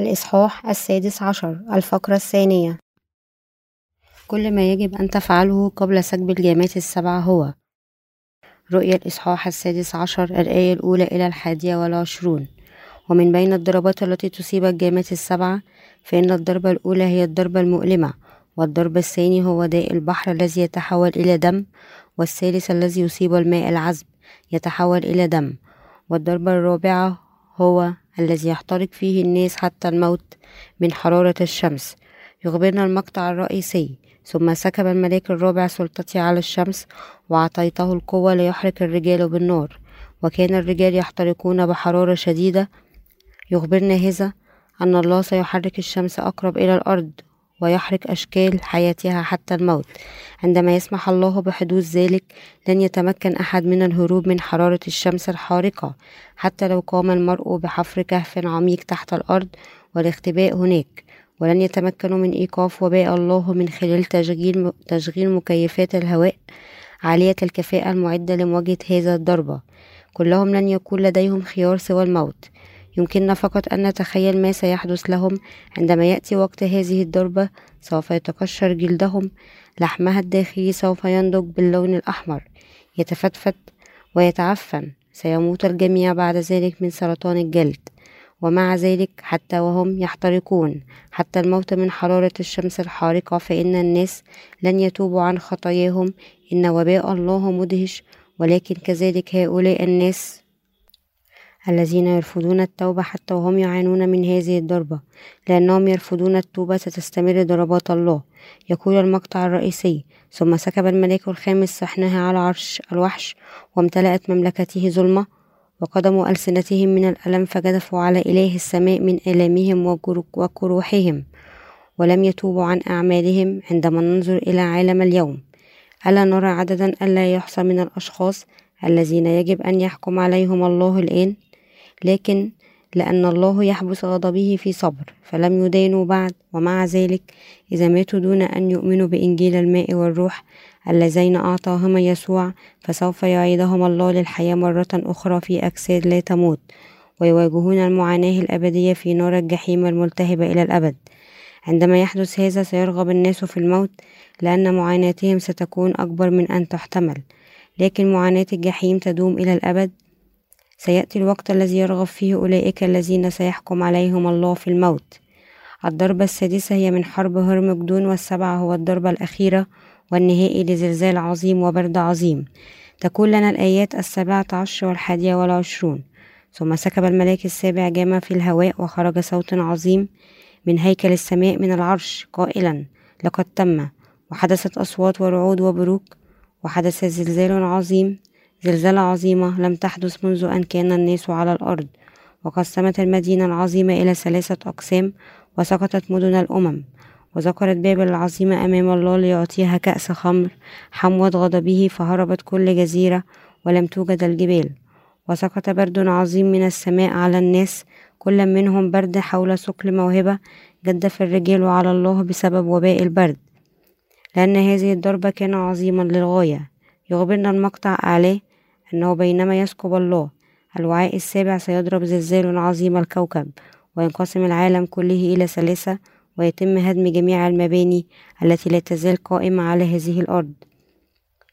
الإصحاح السادس عشر الفقرة الثانية. كل ما يجب أن تفعله قبل سكب الجامات السبعة هو رؤية الإصحاح السادس عشر الآية الأولى إلى الحادية والعشرون. ومن بين الضربات التي تصيب الجامات السبعة فإن الضربة الأولى هي الضربة المؤلمة والضرب الثاني هو داء البحر الذي يتحول إلى دم والثالث الذي يصيب الماء العذب يتحول إلى دم والضربة الرابعة هو الذي يحترق فيه الناس حتى الموت من حرارة الشمس. يخبرنا المقطع الرئيسي. ثم سكب الملاك الرابع سلطتي على الشمس وأعطيته القوة ليحرق الرجال بالنار. وكان الرجال يحترقون بحرارة شديدة. يخبرنا هذا أن الله سيحرك الشمس أقرب إلى الأرض. ويحرق أشكال حياتها حتى الموت. عندما يسمح الله بحدوث ذلك لن يتمكن أحد من الهروب من حرارة الشمس الحارقة. حتى لو قام المرء بحفر كهف عميق تحت الأرض والاختباء هناك ولن يتمكنوا من إيقاف وباء الله من خلال تشغيل, تشغيل مكيفات الهواء عالية الكفاءة المعدة لمواجهة هذا الضربة كلهم لن يكون لديهم خيار سوى الموت. يمكننا فقط أن نتخيل ما سيحدث لهم عندما يأتي وقت هذه الضربة سوف يتقشر جلدهم لحمها الداخلي سوف ينضج باللون الأحمر يتفتفت ويتعفن سيموت الجميع بعد ذلك من سرطان الجلد. ومع ذلك حتى وهم يحترقون. حتى الموت من حرارة الشمس الحارقة فإن الناس لن يتوبوا عن خطاياهم. إن وباء الله مدهش ولكن كذلك هؤلاء الناس الذين يرفضون التوبة حتى وهم يعانون من هذه الضربة لأنهم يرفضون التوبة ستستمر ضربات الله. يقول المقطع الرئيسي ثم سكب الملاك الخامس صحنها على عرش الوحش وامتلأت مملكته ظلمة وقدموا ألسنتهم من الألم فجدفوا على إله السماء من آلامهم وكروحهم ولم يتوبوا عن أعمالهم عندما ننظر إلى عالم اليوم. ألا نرى عددا ألا يحصى من الأشخاص الذين يجب أن يحكم عليهم الله الآن؟ لكن لأن الله يحبس غضبه في صبر فلم يدانوا بعد ومع ذلك إذا ماتوا دون أن يؤمنوا بإنجيل الماء والروح اللذين أعطاهما يسوع فسوف يعيدهم الله للحياة مرة أخرى في أجساد لا تموت ويواجهون المعاناة الأبدية في نار الجحيم الملتهبة إلى الأبد. عندما يحدث هذا سيرغب الناس في الموت لأن معاناتهم ستكون أكبر من أن تحتمل لكن معاناة الجحيم تدوم إلى الأبد سيأتي الوقت الذي يرغب فيه أولئك الذين سيحكم عليهم الله في الموت. الضربة السادسة هي من حرب هرمجدون والسبعة هو الضربة الأخيرة والنهائي لزلزال عظيم وبرد عظيم. تكون لنا الآيات السابعة عشر والحادية والعشرون. ثم سكب الملاك السابع جامع في الهواء وخرج صوت عظيم من هيكل السماء من العرش قائلا لقد تم وحدثت أصوات ورعود وبروق. وحدث زلزال عظيم زلزالة عظيمة لم تحدث منذ أن كان الناس على الأرض وقسمت المدينة العظيمة إلى ثلاثة أقسام وسقطت مدن الأمم. وذكرت بابل العظيمة أمام الله ليعطيها كأس خمر حموة غضبه فهربت كل جزيرة ولم توجد الجبال. وسقط برد عظيم من السماء على الناس كل منهم برد حول ثقل موهبة جدف الرجال على الله بسبب وباء البرد. لأن هذه الضربة كان عظيما للغاية. يخبرنا المقطع أعلاه أنه بينما يسكب الله الوعاء السابع سيضرب زلزال عظيم الكوكب وينقسم العالم كله إلى ثلاثة ويتم هدم جميع المباني التي لا تزال قائمة على هذه الأرض.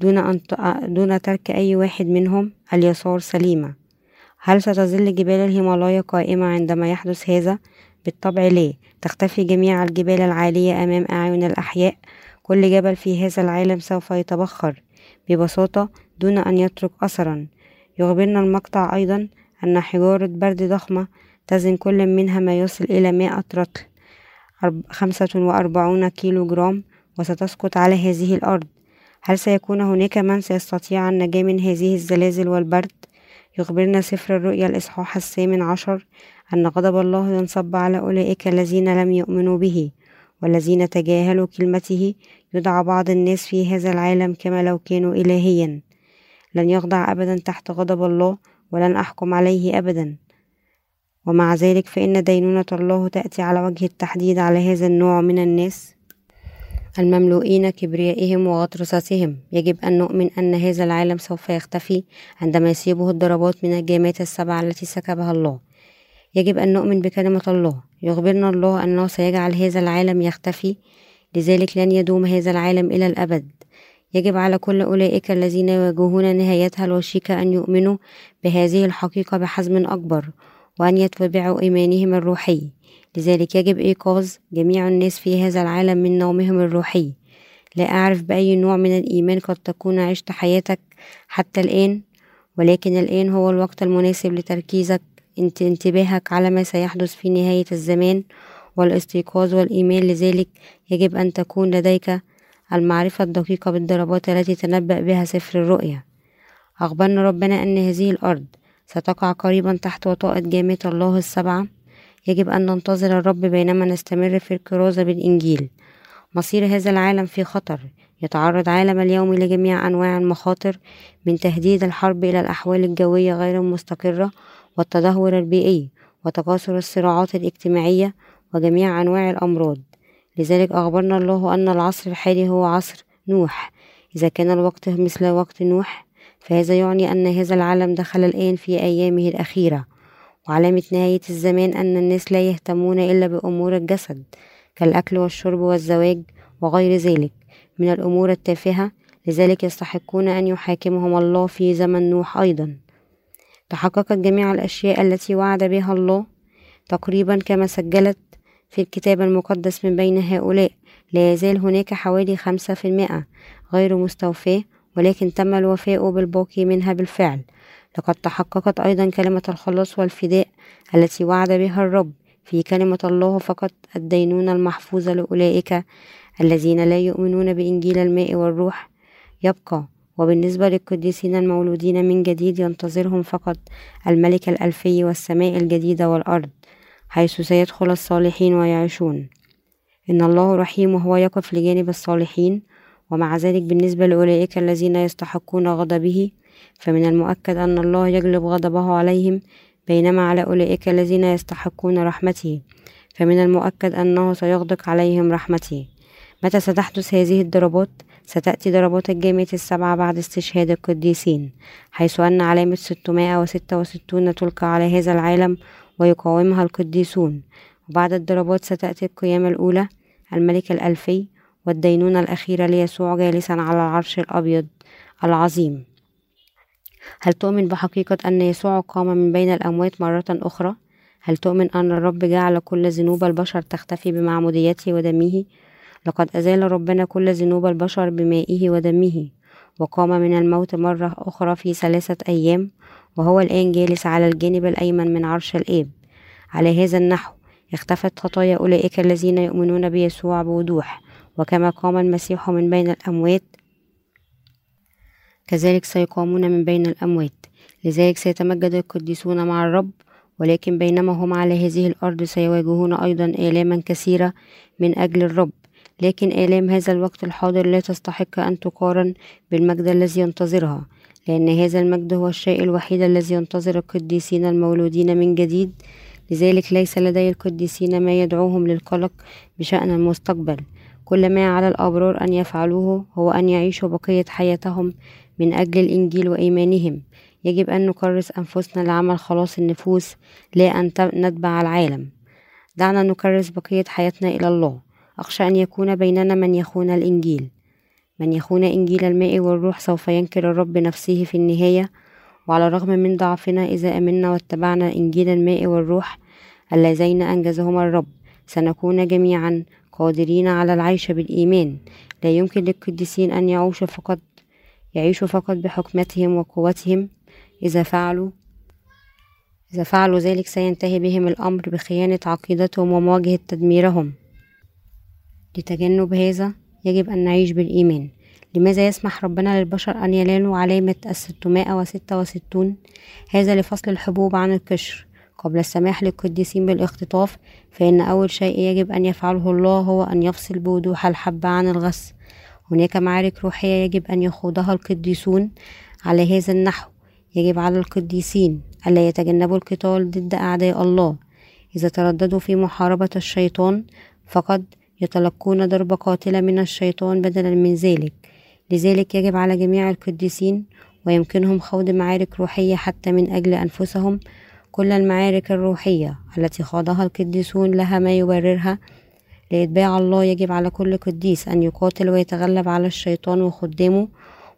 دون, أن دون ترك أي واحد منهم اليسار سليمة. هل ستظل جبال الهيمالايا قائمة عندما يحدث هذا؟ بالطبع لا. تختفي جميع الجبال العالية أمام أعين الأحياء. كل جبل في هذا العالم سوف يتبخر. ببساطة دون أن يترك أثرا. يخبرنا المقطع أيضا أن حجارة برد ضخمة تزن كل منها ما يصل إلى مائة رطل خمسة وأربعون كيلو جرام وستسقط على هذه الأرض. هل سيكون هناك من سيستطيع النجاة من هذه الزلازل والبرد؟ يخبرنا سفر الرؤيا الإصحاح الثامن عشر أن غضب الله ينصب على أولئك الذين لم يؤمنوا به. والذين تجاهلوا كلمته يدعى بعض الناس في هذا العالم كما لو كانوا إلهيا. لن يخضع أبدا تحت غضب الله ولن أحكم عليه أبدا. ومع ذلك فإن دينونة الله تأتي على وجه التحديد على هذا النوع من الناس المملوئين كبريائهم وغطرستهم يجب أن نؤمن أن هذا العالم سوف يختفي عندما يصيبه الضربات من الجامات السبع التي سكبها الله. يجب أن نؤمن بكلمة الله. يخبرنا الله أنه سيجعل هذا العالم يختفي. لذلك لن يدوم هذا العالم إلى الأبد. يجب على كل أولئك الذين يواجهون نهايتها الوشيكة أن يؤمنوا بهذه الحقيقة بحزم أكبر وأن يتبعوا إيمانهم الروحي. لذلك يجب إيقاظ جميع الناس في هذا العالم من نومهم الروحي. لا أعرف بأي نوع من الإيمان قد تكون عشت حياتك حتى الآن ولكن الآن هو الوقت المناسب لتركيزك انتباهك على ما سيحدث في نهاية الزمان والاستيقاظ والإيمان لذلك يجب أن تكون لديك المعرفة الدقيقة بالضربات التي تنبأ بها سفر الرؤيا. أخبرنا ربنا أن هذه الأرض ستقع قريبا تحت وطاءة جامعة الله السبعة. يجب أن ننتظر الرب بينما نستمر في الكرازة بالإنجيل. مصير هذا العالم في خطر. يتعرض عالم اليوم لجميع أنواع المخاطر من تهديد الحرب إلى الأحوال الجوية غير المستقرة والتدهور البيئي وتكاثر الصراعات الاجتماعية وجميع أنواع الأمراض. لذلك أخبرنا الله أن العصر الحالي هو عصر نوح. إذا كان الوقت مثل وقت نوح فهذا يعني أن هذا العالم دخل الآن في أيامه الأخيرة. وعلامة نهاية الزمان أن الناس لا يهتمون إلا بأمور الجسد كالأكل والشرب والزواج وغير ذلك. من الأمور التافهة لذلك يستحقون أن يحاكمهم الله في زمن نوح أيضا. تحققت جميع الأشياء التي وعد بها الله تقريبا كما سجلت في الكتاب المقدس من بين هؤلاء. لا يزال هناك حوالي خمسة في المئة غير مستوفاة ولكن تم الوفاء بالباقي منها بالفعل. لقد تحققت أيضا كلمة الخلاص والفداء التي وعد بها الرب. في كلمة الله فقط الدينونة المحفوظة لأولئك الذين لا يؤمنون بإنجيل الماء والروح يبقى وبالنسبة للقديسين المولودين من جديد ينتظرهم فقط الملك الألفي والسماء الجديدة والأرض حيث سيدخل الصالحين ويعيشون إن الله رحيم وهو يقف لجانب الصالحين ومع ذلك بالنسبة لأولئك الذين يستحقون غضبه فمن المؤكد أن الله يجلب غضبه عليهم بينما على أولئك الذين يستحقون رحمته فمن المؤكد أنه سيغدق عليهم رحمته متى ستحدث هذه الضربات؟ ستأتي ضربات الجامعة السبعة بعد استشهاد القديسين حيث أن علامة ستمائة وستة وستون تلقى على هذا العالم ويقاومها القديسون وبعد الضربات ستأتي القيامة الأولى الملك الألفي والدينونة الأخيرة ليسوع جالسا على العرش الأبيض العظيم هل تؤمن بحقيقة أن يسوع قام من بين الأموات مرة أخرى؟ هل تؤمن أن الرب جعل كل ذنوب البشر تختفي بمعموديته ودمه؟ لقد أزال ربنا كل ذنوب البشر بمائه ودمه وقام من الموت مرة أخرى في ثلاثة أيام وهو الآن جالس على الجانب الأيمن من عرش الآب. على هذا النحو اختفت خطايا أولئك الذين يؤمنون بيسوع بوضوح وكما قام المسيح من بين الأموات كذلك سيقامون من بين الأموات. لذلك سيتمجد القديسون مع الرب ولكن بينما هم على هذه الأرض سيواجهون أيضا آلاما كثيرة من أجل الرب. لكن آلام هذا الوقت الحاضر لا تستحق أن تقارن بالمجد الذي ينتظرها لأن هذا المجد هو الشيء الوحيد الذي ينتظر القديسين المولودين من جديد. لذلك ليس لدي القديسين ما يدعوهم للقلق بشأن المستقبل. كل ما على الأبرار أن يفعلوه هو أن يعيشوا بقية حياتهم من أجل الإنجيل وإيمانهم. يجب أن نكرس أنفسنا لعمل خلاص النفوس لا أن نتبع العالم. دعنا نكرس بقية حياتنا إلى الله. أخشى أن يكون بيننا من يخون الإنجيل. من يخون إنجيل الماء والروح سوف ينكر الرب نفسه في النهاية. وعلى الرغم من ضعفنا إذا أمنا واتبعنا إنجيل الماء والروح اللذين أنجزهما الرب سنكون جميعا قادرين على العيش بالإيمان. لا يمكن للقديسين أن يعيشوا فقط يعيشوا فقط بحكمتهم وقوتهم. إذا فعلوا إذا فعلوا ذلك سينتهي بهم الأمر بخيانة عقيدتهم ومواجهة تدميرهم. لتجنب هذا يجب أن نعيش بالإيمان. لماذا يسمح ربنا للبشر أن ينالوا علامة الستمائة وستة وستون؟ هذا لفصل الحبوب عن القشر قبل السماح للقديسين بالاختطاف فإن أول شيء يجب أن يفعله الله هو أن يفصل بوضوح الحب عن الغص هناك معارك روحية يجب أن يخوضها القديسون على هذا النحو. يجب على القديسين ألا يتجنبوا القتال ضد أعداء الله. إذا ترددوا في محاربة الشيطان فقد يتلقون ضربة قاتلة من الشيطان بدلا من ذلك. لذلك يجب على جميع القديسين ويمكنهم خوض معارك روحية حتى من أجل أنفسهم. كل المعارك الروحية التي خاضها القديسون لها ما يبررها. لإتباع الله يجب على كل قديس أن يقاتل ويتغلب على الشيطان وخدامه.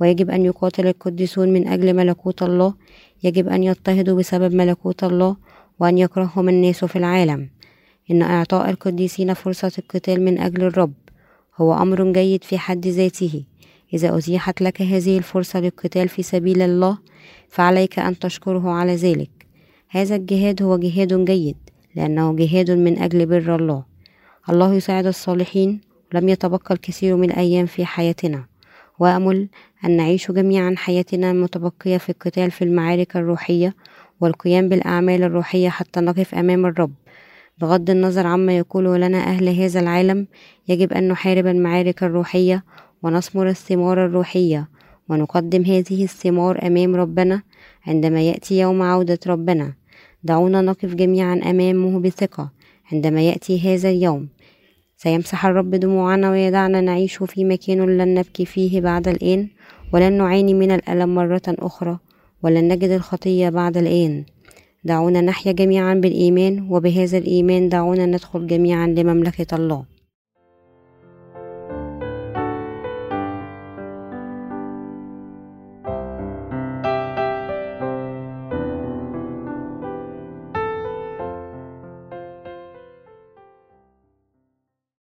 ويجب أن يقاتل القديسون من أجل ملكوت الله. يجب أن يضطهدوا بسبب ملكوت الله وأن يكرههم الناس في العالم. إن إعطاء القديسين فرصة القتال من أجل الرب. هو أمر جيد في حد ذاته. إذا أتيحت لك هذه الفرصة للقتال في سبيل الله فعليك أن تشكره على ذلك. هذا الجهاد هو جهاد جيد لأنه جهاد من أجل بر الله. الله يساعد الصالحين ولم يتبقى الكثير من الأيام في حياتنا. وأمل أن نعيش جميعا حياتنا المتبقية في القتال في المعارك الروحية والقيام بالأعمال الروحية حتى نقف أمام الرب. بغض النظر عما يقوله لنا أهل هذا العالم يجب أن نحارب المعارك الروحية ونثمر الثمار الروحية ونقدم هذه الثمار أمام ربنا عندما يأتي يوم عودة ربنا. دعونا نقف جميعا أمامه بثقة عندما يأتي هذا اليوم. سيمسح الرب دموعنا ويدعنا نعيش في مكان لن نبكي فيه بعد الآن ولن نعاني من الألم مرة أخرى ولن نجد الخطية بعد الآن. دعونا نحيا جميعا بالإيمان وبهذا الإيمان دعونا ندخل جميعا لمملكة الله.